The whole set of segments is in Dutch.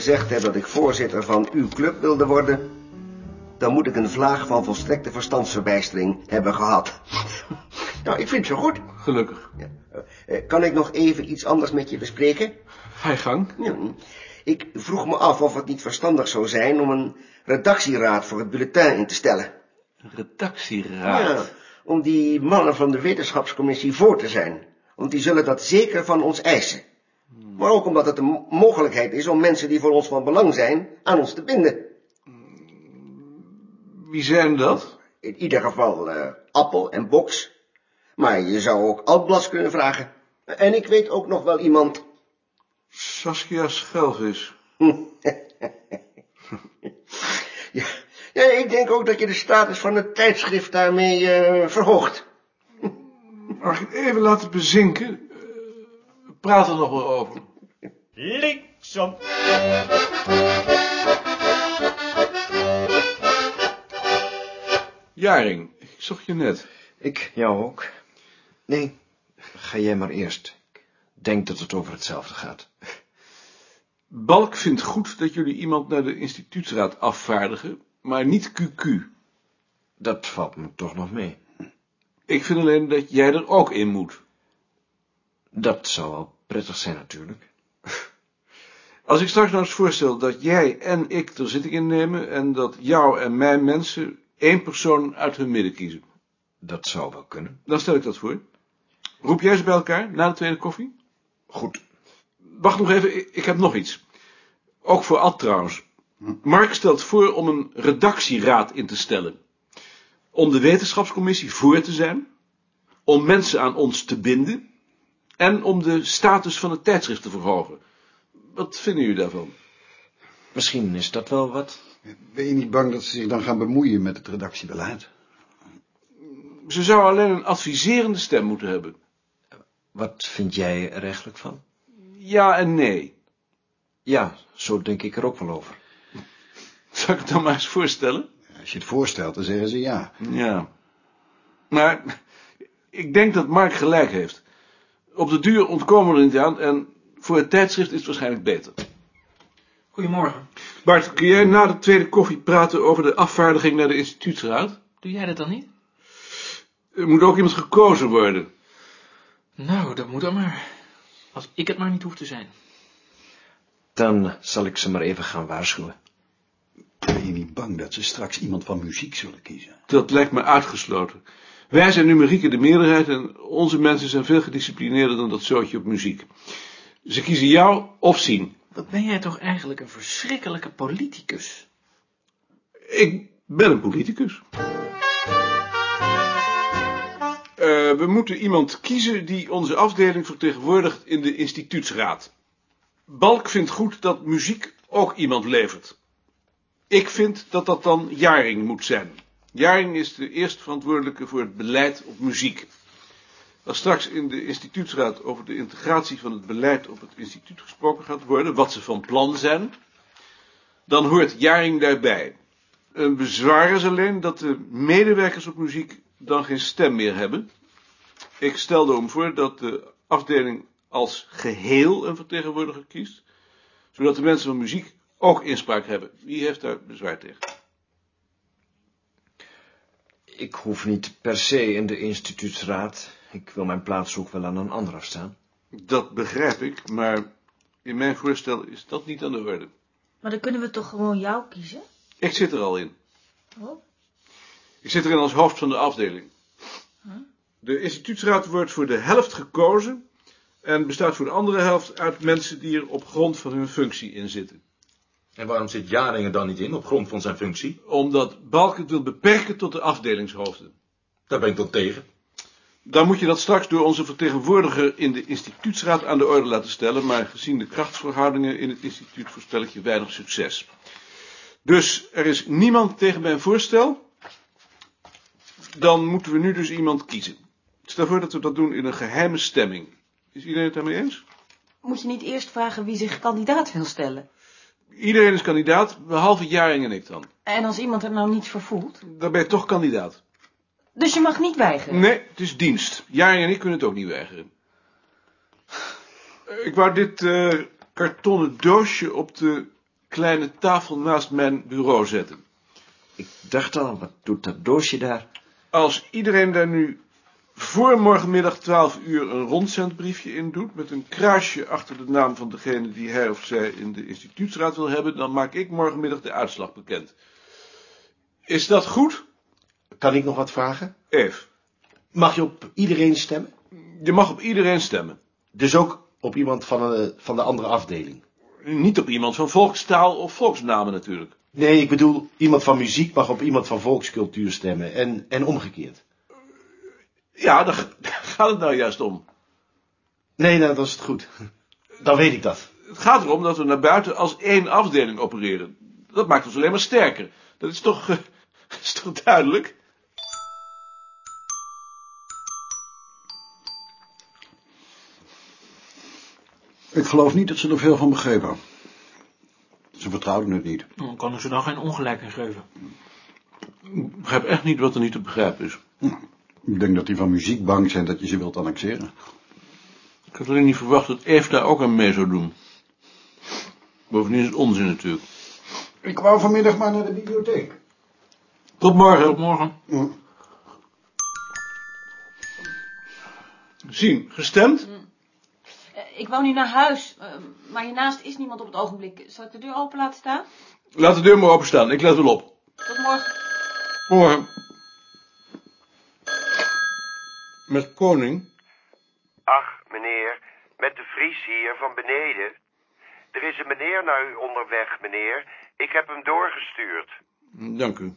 gezegd heb dat ik voorzitter van uw club wilde worden, dan moet ik een vlaag van volstrekte verstandsverbijstering hebben gehad. nou, ik vind het zo goed. Gelukkig. Ja. Eh, kan ik nog even iets anders met je bespreken? Ga je gang. Ja, ik vroeg me af of het niet verstandig zou zijn om een redactieraad voor het bulletin in te stellen. Redactieraad. Ja, om die mannen van de wetenschapscommissie voor te zijn. Want die zullen dat zeker van ons eisen. Maar ook omdat het een mogelijkheid is om mensen die voor ons van belang zijn aan ons te binden. Wie zijn dat? In ieder geval eh, Appel en Box. Maar je zou ook Altblas kunnen vragen. En ik weet ook nog wel iemand. Saskia Schelvis. Ja, ja, ik denk ook dat je de status van het tijdschrift daarmee eh, verhoogt. Mag ik even laten bezinken? Praten er nog wel over. Linksom. Jaring, ik zocht je net. Ik jou ook. Nee, ga jij maar eerst. Ik denk dat het over hetzelfde gaat. Balk vindt goed dat jullie iemand naar de instituutsraad afvaardigen, maar niet QQ. Dat valt me toch nog mee. Ik vind alleen dat jij er ook in moet. Dat zou wel prettig zijn natuurlijk. Als ik straks nou eens voorstel dat jij en ik er zitting in nemen en dat jou en mijn mensen één persoon uit hun midden kiezen, Dat zou wel kunnen. dan stel ik dat voor. Roep jij ze bij elkaar na de tweede koffie? Goed. Wacht nog even, ik, heb nog iets. Ook voor Ad trouwens. Mark stelt voor om een redactieraad in te stellen. Om de wetenschapscommissie voor te zijn. Om mensen aan ons te binden. En om de status van het tijdschrift te verhogen. Wat vinden jullie daarvan? Misschien is dat wel wat. Ben je niet bang dat ze zich dan gaan bemoeien met het redactiebeleid? Ze zou alleen een adviserende stem moeten hebben. Wat vind jij er eigenlijk van? Ja en nee. Ja, zo denk ik er ook wel over. Zal ik het dan maar eens voorstellen? Als je het voorstelt, dan zeggen ze ja. Ja. Maar ik denk dat Mark gelijk heeft. Op de duur ontkomen we er niet aan en voor het tijdschrift is het waarschijnlijk beter. Goedemorgen. Bart, kun jij na de tweede koffie praten over de afvaardiging naar de instituutsraad? Doe jij dat dan niet? Er moet ook iemand gekozen worden. Nou, dat moet dan maar. Als ik het maar niet hoef te zijn. Dan zal ik ze maar even gaan waarschuwen. Ben je niet bang dat ze straks iemand van muziek zullen kiezen? Dat lijkt me uitgesloten. Wij zijn numerieke de meerderheid en onze mensen zijn veel gedisciplineerder dan dat zootje op muziek. Ze kiezen jou of zien. Wat ben jij toch eigenlijk een verschrikkelijke politicus? Ik ben een politicus. Eh, we moeten iemand kiezen die onze afdeling vertegenwoordigt in de instituutsraad. Balk vindt goed dat muziek ook iemand levert. Ik vind dat dat dan Jaring moet zijn. Jaring is de eerste verantwoordelijke voor het beleid op muziek. Als straks in de instituutsraad over de integratie van het beleid op het instituut gesproken gaat worden, wat ze van plan zijn, dan hoort Jaring daarbij. Een bezwaar is alleen dat de medewerkers op muziek dan geen stem meer hebben. Ik stel daarom voor dat de afdeling als geheel een vertegenwoordiger kiest, zodat de mensen van muziek ook inspraak hebben. Wie heeft daar bezwaar tegen? Ik hoef niet per se in de instituutsraad. Ik wil mijn plaats ook wel aan een ander afstaan. Dat begrijp ik, maar in mijn voorstel is dat niet aan de orde. Maar dan kunnen we toch gewoon jou kiezen? Ik zit er al in. Oh, Ik zit erin als hoofd van de afdeling. De instituutsraad wordt voor de helft gekozen en bestaat voor de andere helft uit mensen die er op grond van hun functie in zitten. En waarom zit Jaringen dan niet in op grond van zijn functie? Omdat Balk het wil beperken tot de afdelingshoofden. Daar ben ik dan tegen. Dan moet je dat straks door onze vertegenwoordiger in de instituutsraad aan de orde laten stellen, maar gezien de krachtsverhoudingen in het instituut voorspel ik je weinig succes. Dus er is niemand tegen mijn voorstel. Dan moeten we nu dus iemand kiezen. Stel voor dat we dat doen in een geheime stemming. Is iedereen het daarmee eens? moet je niet eerst vragen wie zich kandidaat wil stellen? Iedereen is kandidaat, behalve Jaring en ik dan. En als iemand er nou niets voor voelt? Dan ben je toch kandidaat. Dus je mag niet weigeren? Nee, het is dienst. Jaring en ik kunnen het ook niet weigeren. Eh, Ik wou dit eh, kartonnen doosje op de kleine tafel naast mijn bureau zetten. Ik dacht al, wat doet dat doosje daar? Als iedereen daar nu voor morgenmiddag 12 uur een rondzendbriefje in doet, met een kruisje achter de naam van degene die hij of zij in de instituutsraad wil hebben, dan maak ik morgenmiddag de uitslag bekend. Is dat goed? Kan ik nog wat vragen? Eve, Mag je op iedereen stemmen? je mag op iedereen stemmen. Dus ook op iemand van, een, van de andere afdeling? Niet op iemand van volkstaal of volksnamen natuurlijk. Nee, ik bedoel, iemand van muziek mag op iemand van volkscultuur stemmen. En, en omgekeerd. Ja, daar gaat het nou juist om. Nee, nou, dan is het goed. Dan weet ik dat. Het gaat erom dat we naar buiten als één afdeling opereren. Dat maakt ons alleen maar sterker. Dat is toch, is toch duidelijk? Ik geloof niet dat ze er veel van begrepen. Ze vertrouwden het niet. Dan kan ik ze dan geen ongelijk in geven. Ik begrijp echt niet wat er niet te begrijpen is. Ik denk dat die van muziek bang zijn dat je ze wilt annexeren. Ik had alleen niet verwacht dat Eve daar ook aan mee zou doen. Bovendien is het onzin natuurlijk. Ik wou vanmiddag maar naar de bibliotheek. Tot morgen. Tot morgen. Zien, gestemd? Eh, Ik wou nu naar huis, eh, maar hiernaast is niemand op het ogenblik. Zal ik de deur open laten staan? Laat de deur maar openstaan, ik let wel op. Tot morgen. Morgen. Met koning? Ach, meneer, met de Vries hier van beneden. Er is een meneer naar u onderweg, meneer. Ik heb hem doorgestuurd. Dank u.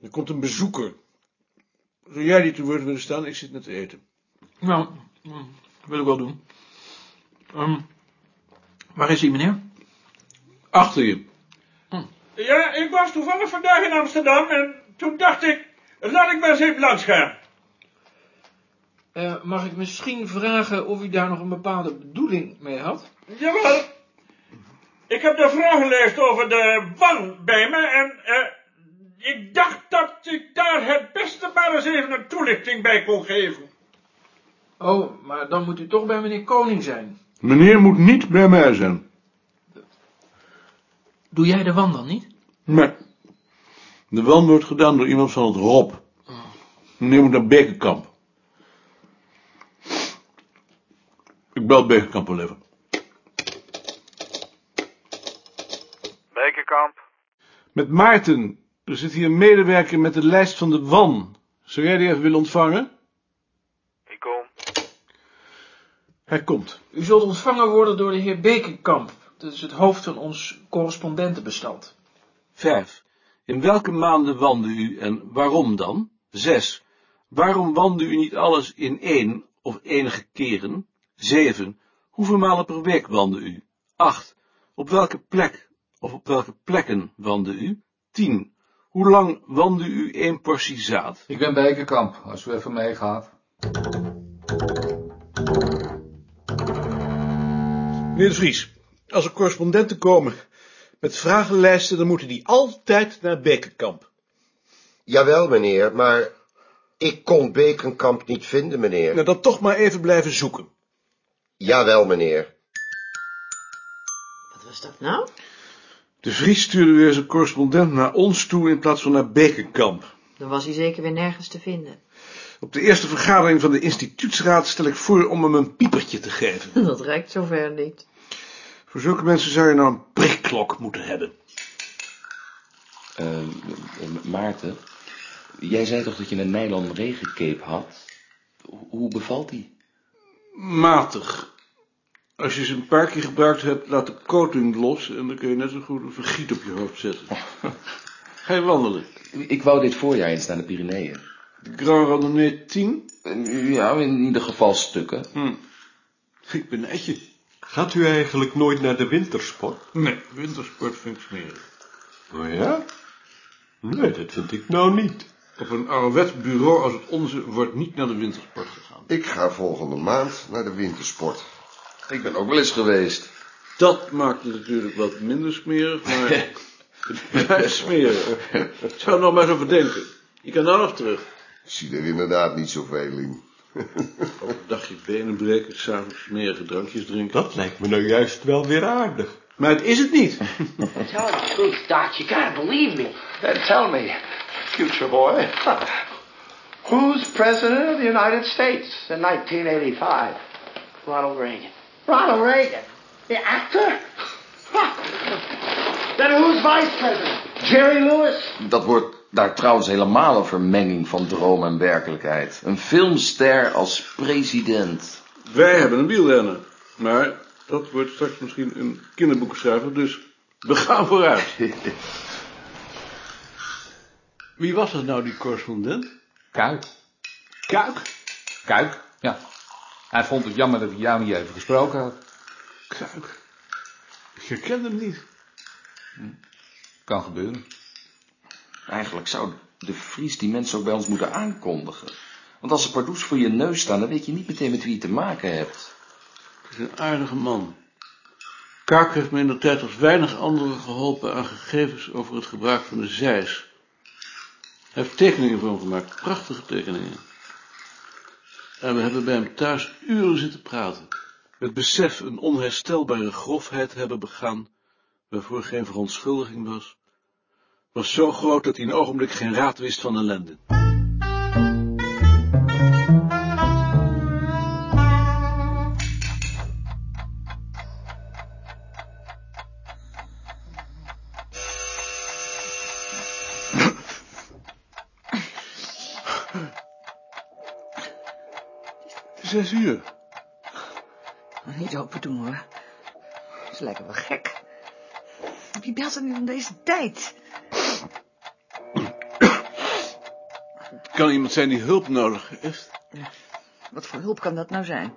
Er komt een bezoeker. Zou jij die te woord willen staan? Ik zit net te eten. Nou, wil ik wel doen. Ehm, waar is die meneer? Achter je. Ja, ik was toevallig vandaag in Amsterdam en toen dacht ik, laat ik maar eens even langs gaan. Eh, mag ik misschien vragen of u daar nog een bepaalde bedoeling mee had? Jawel. Ik heb de vragenlijst over de wan bij me en eh, ik dacht dat ik daar het beste maar eens even een toelichting bij kon geven. Oh, maar dan moet u toch bij meneer Koning zijn. Meneer moet niet bij mij zijn. Doe jij de wan dan niet? Nee. De wan wordt gedaan door iemand van het Rob. Meneer moet naar Bekenkamp. Ik bel Bekenkamp wel even. Bekenkamp? Met Maarten. Er zit hier een medewerker met de lijst van de wan. Zou jij die even willen ontvangen? Ik kom. Hij komt. U zult ontvangen worden door de heer Bekenkamp. Dat is het hoofd van ons correspondentenbestand. 5. In welke maanden wandde u en waarom dan? 6. Waarom wandde u niet alles in één of enige keren? 7. Hoeveel malen per week wandde u? 8. Op welke plek of op welke plekken wandde u? 10. Hoe lang wandde u één portie zaad? Ik ben Bekenkamp, als u even meegaat. Meneer de Vries, als er correspondenten komen met vragenlijsten, dan moeten die altijd naar Bekenkamp. Jawel, meneer, maar ik kon Bekenkamp niet vinden, meneer. Nou, dan toch maar even blijven zoeken. Jawel, meneer. Wat was dat nou? De Vries stuurde weer zijn correspondent naar ons toe in plaats van naar Bekenkamp. Dan was hij zeker weer nergens te vinden. Op de eerste vergadering van de instituutsraad stel ik voor om hem een piepertje te geven. Dat reikt zover niet. Voor zulke mensen zou je nou een prikklok moeten hebben. Eh, Maarten, jij zei toch dat je een nylon regencape had? Ho- Hoe bevalt die? Matig. Als je ze een paar keer gebruikt hebt, laat de coating los en dan kun je net zo goed een vergiet op je hoofd zetten. Ga je wandelen? Ik wou dit voorjaar eens naar de Pyreneeën. Grand Randonnée 10? Ja, in ieder geval stukken. Hm. Ik ben netje. Gaat u eigenlijk nooit naar de wintersport? Nee, wintersport vind ik smerig. Oh ja? Nee, dat vind ik nou niet. Op een ouderwets bureau als het onze wordt niet naar de wintersport gegaan. Ik ga volgende maand naar de wintersport. Ik ben ook wel eens geweest. Dat maakt het natuurlijk wat minder smerig, maar het blijft smerig. Ik zou er nog maar eens over denken. Je kan nog terug. Ik zie er inderdaad niet zoveel in. Overdag je benen breken, s'avonds smerige drankjes drinken. Dat lijkt me nou juist wel weer aardig. Maar het is het niet. Tell the truth, Doc. You gotta believe me. Then tell me, future boy. Who's president of the United States in 1985? Ronald Reagan. Ronald Reagan? The actor? then who's vice president? Jerry Lewis? Dat wordt daar trouwens helemaal een vermenging van droom en werkelijkheid. Een filmster als president. Wij hebben een wielrenner. Maar dat wordt straks misschien een kinderboekenschrijver, dus we gaan vooruit. Wie was dat nou, die correspondent? Kuik. Kuik? Kuik, ja. Hij vond het jammer dat hij jou niet even gesproken had. Kuik. Ik herken hem niet. Kan gebeuren. Eigenlijk zou de Vries die mensen ook bij ons moeten aankondigen. Want als ze pardoes voor je neus staan, dan weet je niet meteen met wie je te maken hebt. Het is een aardige man. Kaak heeft me in de tijd als weinig anderen geholpen aan gegevens over het gebruik van de zeis. Hij heeft tekeningen voor hem gemaakt, prachtige tekeningen. En we hebben bij hem thuis uren zitten praten. Het besef een onherstelbare grofheid hebben begaan, waarvoor geen verontschuldiging was, was zo groot dat hij een ogenblik geen raad wist van ellende. Zes uur. Niet open doen hoor. Is lekker wel gek. Wie belt er nu om deze tijd? Het kan iemand zijn die hulp nodig heeft. Wat voor hulp kan dat nou zijn?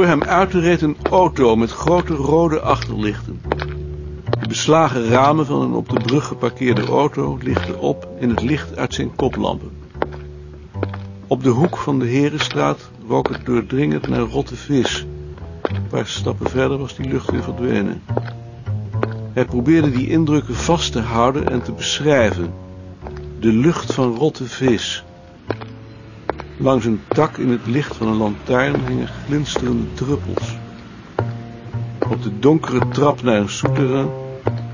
Voor hem uit reed een auto met grote rode achterlichten. De beslagen ramen van een op de brug geparkeerde auto lichten op in het licht uit zijn koplampen. Op de hoek van de Herenstraat rook het doordringend naar rotte vis. Een paar stappen verder was die lucht weer verdwenen. Hij probeerde die indrukken vast te houden en te beschrijven. De lucht van rotte vis. Langs een tak in het licht van een lantaarn hingen glinsterende druppels. Op de donkere trap naar een souterrain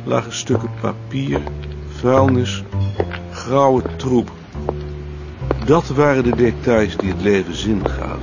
lagen stukken papier, vuilnis, grauwe troep. Dat waren de details die het leven zin gaven.